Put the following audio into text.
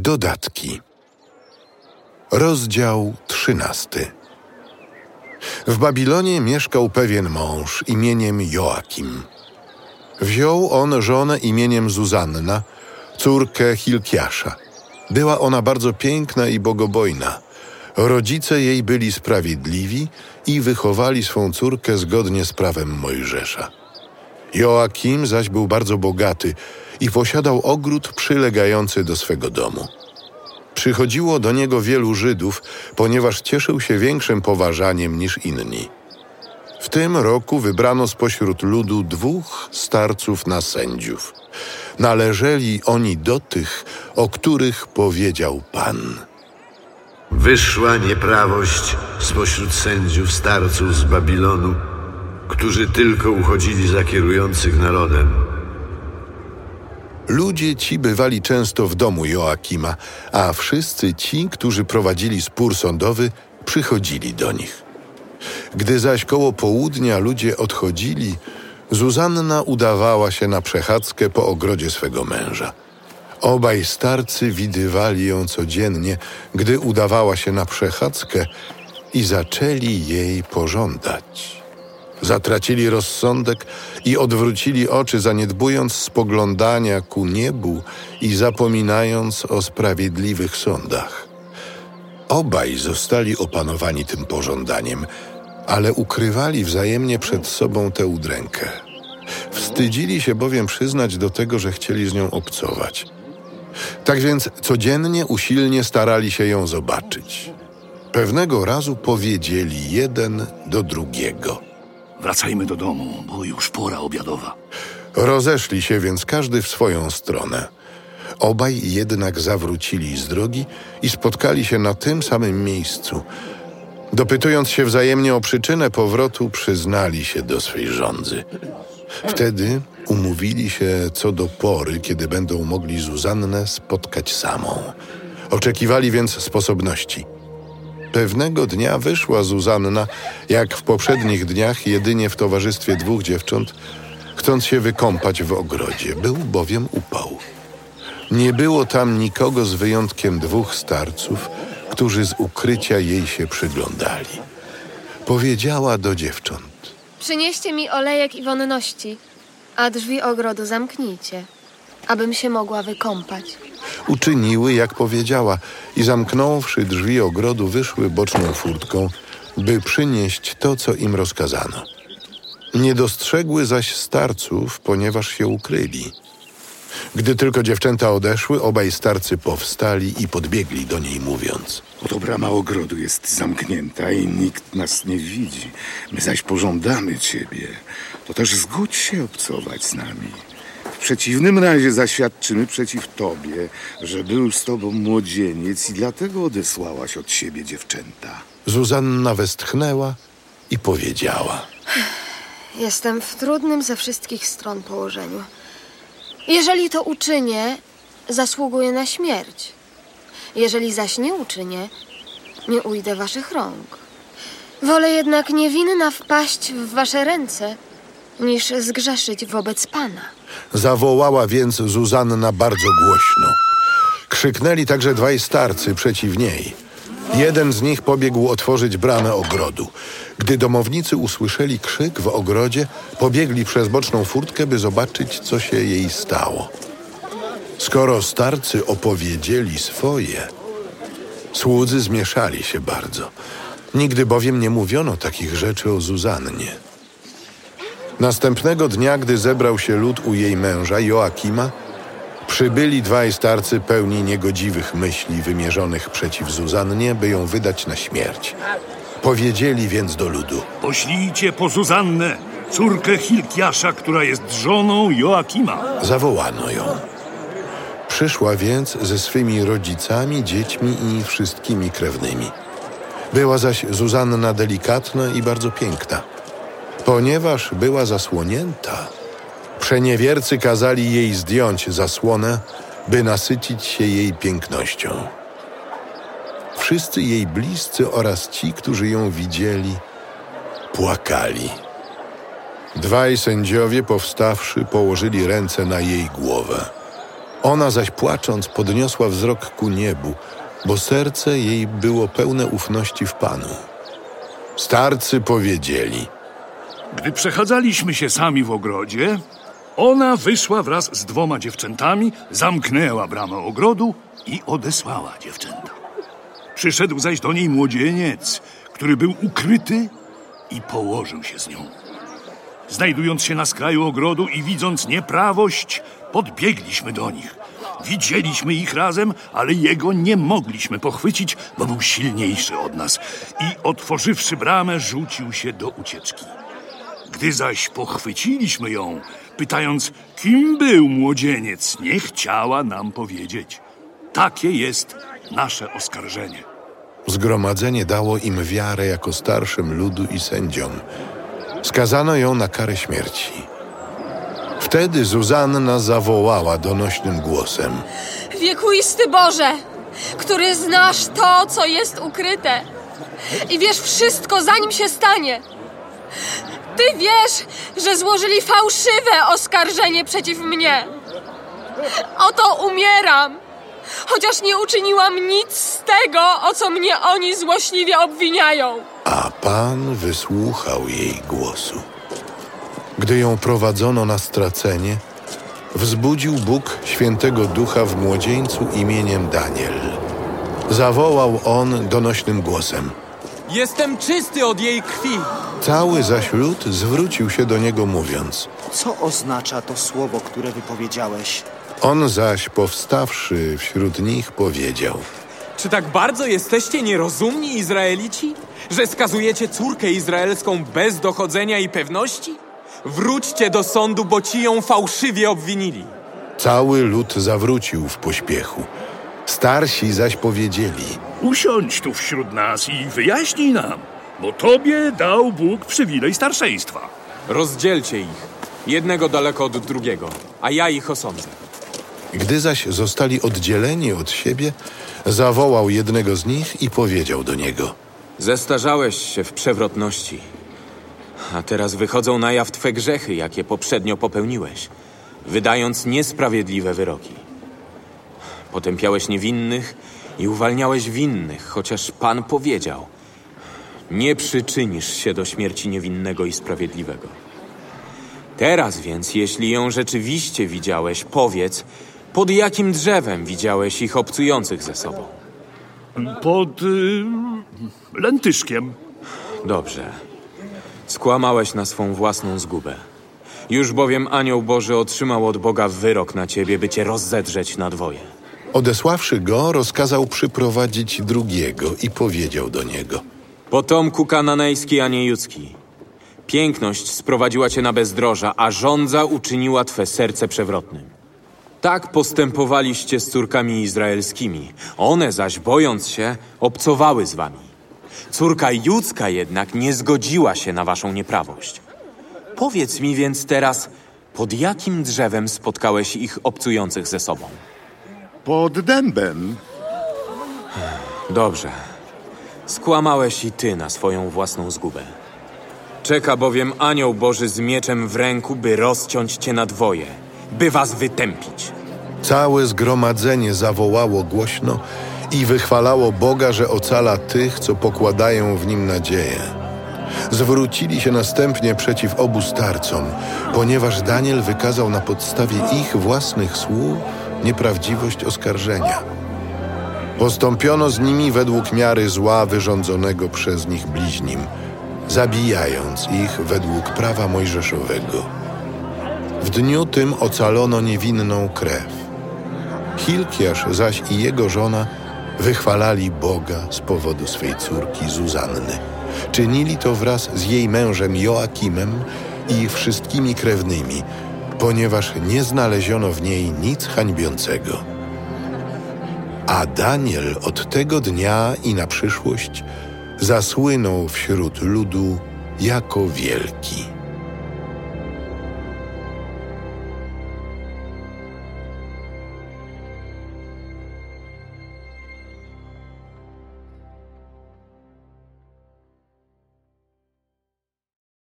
Dodatki. Rozdział trzynasty. W Babilonie mieszkał pewien mąż imieniem Joakim. Wziął on żonę imieniem Zuzanna, córkę Hilkiasza. Była ona bardzo piękna i bogobojna. Rodzice jej byli sprawiedliwi i wychowali swą córkę zgodnie z prawem Mojżesza. Joakim zaś był bardzo bogaty i posiadał ogród przylegający do swego domu. Przychodziło do niego wielu Żydów, ponieważ cieszył się większym poważaniem niż inni. W tym roku wybrano spośród ludu dwóch starców na sędziów. Należeli oni do tych, o których powiedział Pan. Wyszła nieprawość spośród sędziów starców z Babilonu, którzy tylko uchodzili za kierujących narodem. Ludzie ci bywali często w domu Joakima, a wszyscy ci, którzy prowadzili spór sądowy, przychodzili do nich. Gdy zaś koło południa ludzie odchodzili, Zuzanna udawała się na przechadzkę po ogrodzie swego męża. Obaj starcy widywali ją codziennie, gdy udawała się na przechadzkę i zaczęli jej pożądać. Zatracili rozsądek i odwrócili oczy, zaniedbując spoglądania ku niebu i zapominając o sprawiedliwych sądach. Obaj zostali opanowani tym pożądaniem, ale ukrywali wzajemnie przed sobą tę udrękę. Wstydzili się bowiem przyznać do tego, że chcieli z nią obcować. Tak więc codziennie usilnie starali się ją zobaczyć. Pewnego razu powiedzieli jeden do drugiego. Wracajmy do domu, bo już pora obiadowa. Rozeszli się więc każdy w swoją stronę. Obaj jednak zawrócili z drogi i spotkali się na tym samym miejscu. Dopytując się wzajemnie o przyczynę powrotu, przyznali się do swej żądzy. Wtedy umówili się co do pory, kiedy będą mogli Zuzannę spotkać samą. Oczekiwali więc sposobności. Pewnego dnia wyszła Zuzanna, jak w poprzednich dniach, jedynie w towarzystwie dwóch dziewcząt, chcąc się wykąpać w ogrodzie. Był bowiem upał. Nie było tam nikogo z wyjątkiem dwóch starców, którzy z ukrycia jej się przyglądali. Powiedziała do dziewcząt. Przynieście mi olejek i wonności, a drzwi ogrodu zamknijcie, abym się mogła wykąpać. Uczyniły, jak powiedziała, i zamknąwszy drzwi ogrodu, wyszły boczną furtką, by przynieść to, co im rozkazano. Nie dostrzegły zaś starców, ponieważ się ukryli. Gdy tylko dziewczęta odeszły, obaj starcy powstali i podbiegli do niej, mówiąc: Oto brama ogrodu jest zamknięta i nikt nas nie widzi. My zaś pożądamy ciebie. To też zgódź się obcować z nami. W przeciwnym razie zaświadczymy przeciw tobie, że był z tobą młodzieniec i dlatego odesłałaś od siebie dziewczęta. Zuzanna westchnęła i powiedziała: Jestem w trudnym ze wszystkich stron położeniu. Jeżeli to uczynię, zasługuję na śmierć. Jeżeli zaś nie uczynię, nie ujdę waszych rąk. Wolę jednak niewinna wpaść w wasze ręce, niż zgrzeszyć wobec Pana. Zawołała więc Zuzanna bardzo głośno. Krzyknęli także dwaj starcy przeciw niej. Jeden z nich pobiegł otworzyć bramę ogrodu. Gdy domownicy usłyszeli krzyk w ogrodzie, pobiegli przez boczną furtkę, by zobaczyć, co się jej stało. Skoro starcy opowiedzieli swoje, słudzy zmieszali się bardzo. Nigdy bowiem nie mówiono takich rzeczy o Zuzannie. Następnego dnia, gdy zebrał się lud u jej męża, Joakima, przybyli dwaj starcy pełni niegodziwych myśli wymierzonych przeciw Zuzannie, by ją wydać na śmierć. Powiedzieli więc do ludu. Poślijcie po Zuzannę, córkę Hilkiasza, która jest żoną Joakima. Zawołano ją. Przyszła więc ze swymi rodzicami, dziećmi i wszystkimi krewnymi. Była zaś Zuzanna delikatna i bardzo piękna. Ponieważ była zasłonięta, przeniewiercy kazali jej zdjąć zasłonę, by nasycić się jej pięknością. Wszyscy jej bliscy oraz ci, którzy ją widzieli, płakali. Dwaj sędziowie powstawszy położyli ręce na jej głowę. Ona zaś płacząc podniosła wzrok ku niebu, bo serce jej było pełne ufności w Panu. Starcy powiedzieli: Gdy przechadzaliśmy się sami w ogrodzie, ona wyszła wraz z dwoma dziewczętami, zamknęła bramę ogrodu i odesłała dziewczęta. Przyszedł zaś do niej młodzieniec, który był ukryty i położył się z nią. Znajdując się na skraju ogrodu i widząc nieprawość, podbiegliśmy do nich. Widzieliśmy ich razem, ale jego nie mogliśmy pochwycić, bo był silniejszy od nas i otworzywszy bramę, rzucił się do ucieczki. Gdy zaś pochwyciliśmy ją, pytając, kim był młodzieniec, nie chciała nam powiedzieć. Takie jest nasze oskarżenie. Zgromadzenie dało im wiarę jako starszym ludu i sędziom. Skazano ją na karę śmierci. Wtedy Zuzanna zawołała donośnym głosem. Wiekuisty Boże, który znasz to, co jest ukryte i wiesz wszystko, zanim się stanie. Ty wiesz, że złożyli fałszywe oskarżenie przeciw mnie. Oto umieram, chociaż nie uczyniłam nic z tego, o co mnie oni złośliwie obwiniają. A Pan wysłuchał jej głosu. Gdy ją prowadzono na stracenie, wzbudził Bóg świętego ducha w młodzieńcu imieniem Daniel. Zawołał on donośnym głosem. Jestem czysty od jej krwi. Cały zaś lud zwrócił się do niego mówiąc. Co oznacza to słowo, które wypowiedziałeś? On zaś powstawszy wśród nich powiedział. Czy tak bardzo jesteście nierozumni, Izraelici? Że skazujecie córkę izraelską bez dochodzenia i pewności? Wróćcie do sądu, bo ci ją fałszywie obwinili. Cały lud zawrócił w pośpiechu. Starsi zaś powiedzieli. Usiądź tu wśród nas i wyjaśnij nam, bo tobie dał Bóg przywilej starszeństwa. Rozdzielcie ich. Jednego daleko od drugiego, a ja ich osądzę. Gdy zaś zostali oddzieleni od siebie, zawołał jednego z nich i powiedział do niego. Zestarzałeś się w przewrotności, a teraz wychodzą na jaw twe grzechy, jakie poprzednio popełniłeś, wydając niesprawiedliwe wyroki. Potępiałeś niewinnych i uwalniałeś winnych, chociaż Pan powiedział: Nie przyczynisz się do śmierci niewinnego i sprawiedliwego. Teraz więc, jeśli ją rzeczywiście widziałeś, powiedz, pod jakim drzewem widziałeś ich obcujących ze sobą. Pod y, lentyszkiem. Dobrze. Skłamałeś na swą własną zgubę. Już bowiem anioł Boży otrzymał od Boga wyrok na ciebie, by cię rozzedrzeć na dwoje. Odesławszy go, rozkazał przyprowadzić drugiego i powiedział do niego. Potomku kananejski, a nie judzki. Piękność sprowadziła cię na bezdroża, a żądza uczyniła twe serce przewrotnym. Tak postępowaliście z córkami izraelskimi. One zaś, bojąc się, obcowały z wami. Córka judzka jednak nie zgodziła się na waszą nieprawość. Powiedz mi więc teraz, pod jakim drzewem spotkałeś ich obcujących ze sobą? Pod dębem. Dobrze. Skłamałeś i ty na swoją własną zgubę. Czeka bowiem anioł Boży z mieczem w ręku, by rozciąć cię na dwoje, by was wytępić. Całe zgromadzenie zawołało głośno i wychwalało Boga, że ocala tych, co pokładają w nim nadzieję. Zwrócili się następnie przeciw obu starcom, ponieważ Daniel wykazał na podstawie ich własnych słów nieprawdziwość oskarżenia. Postąpiono z nimi według miary zła wyrządzonego przez nich bliźnim, zabijając ich według prawa mojżeszowego. W dniu tym ocalono niewinną krew. Hilkiasz zaś i jego żona wychwalali Boga z powodu swej córki Zuzanny. Czynili to wraz z jej mężem Joakimem i wszystkimi krewnymi, ponieważ nie znaleziono w niej nic hańbiącego. A Daniel od tego dnia i na przyszłość zasłynął wśród ludu jako wielki.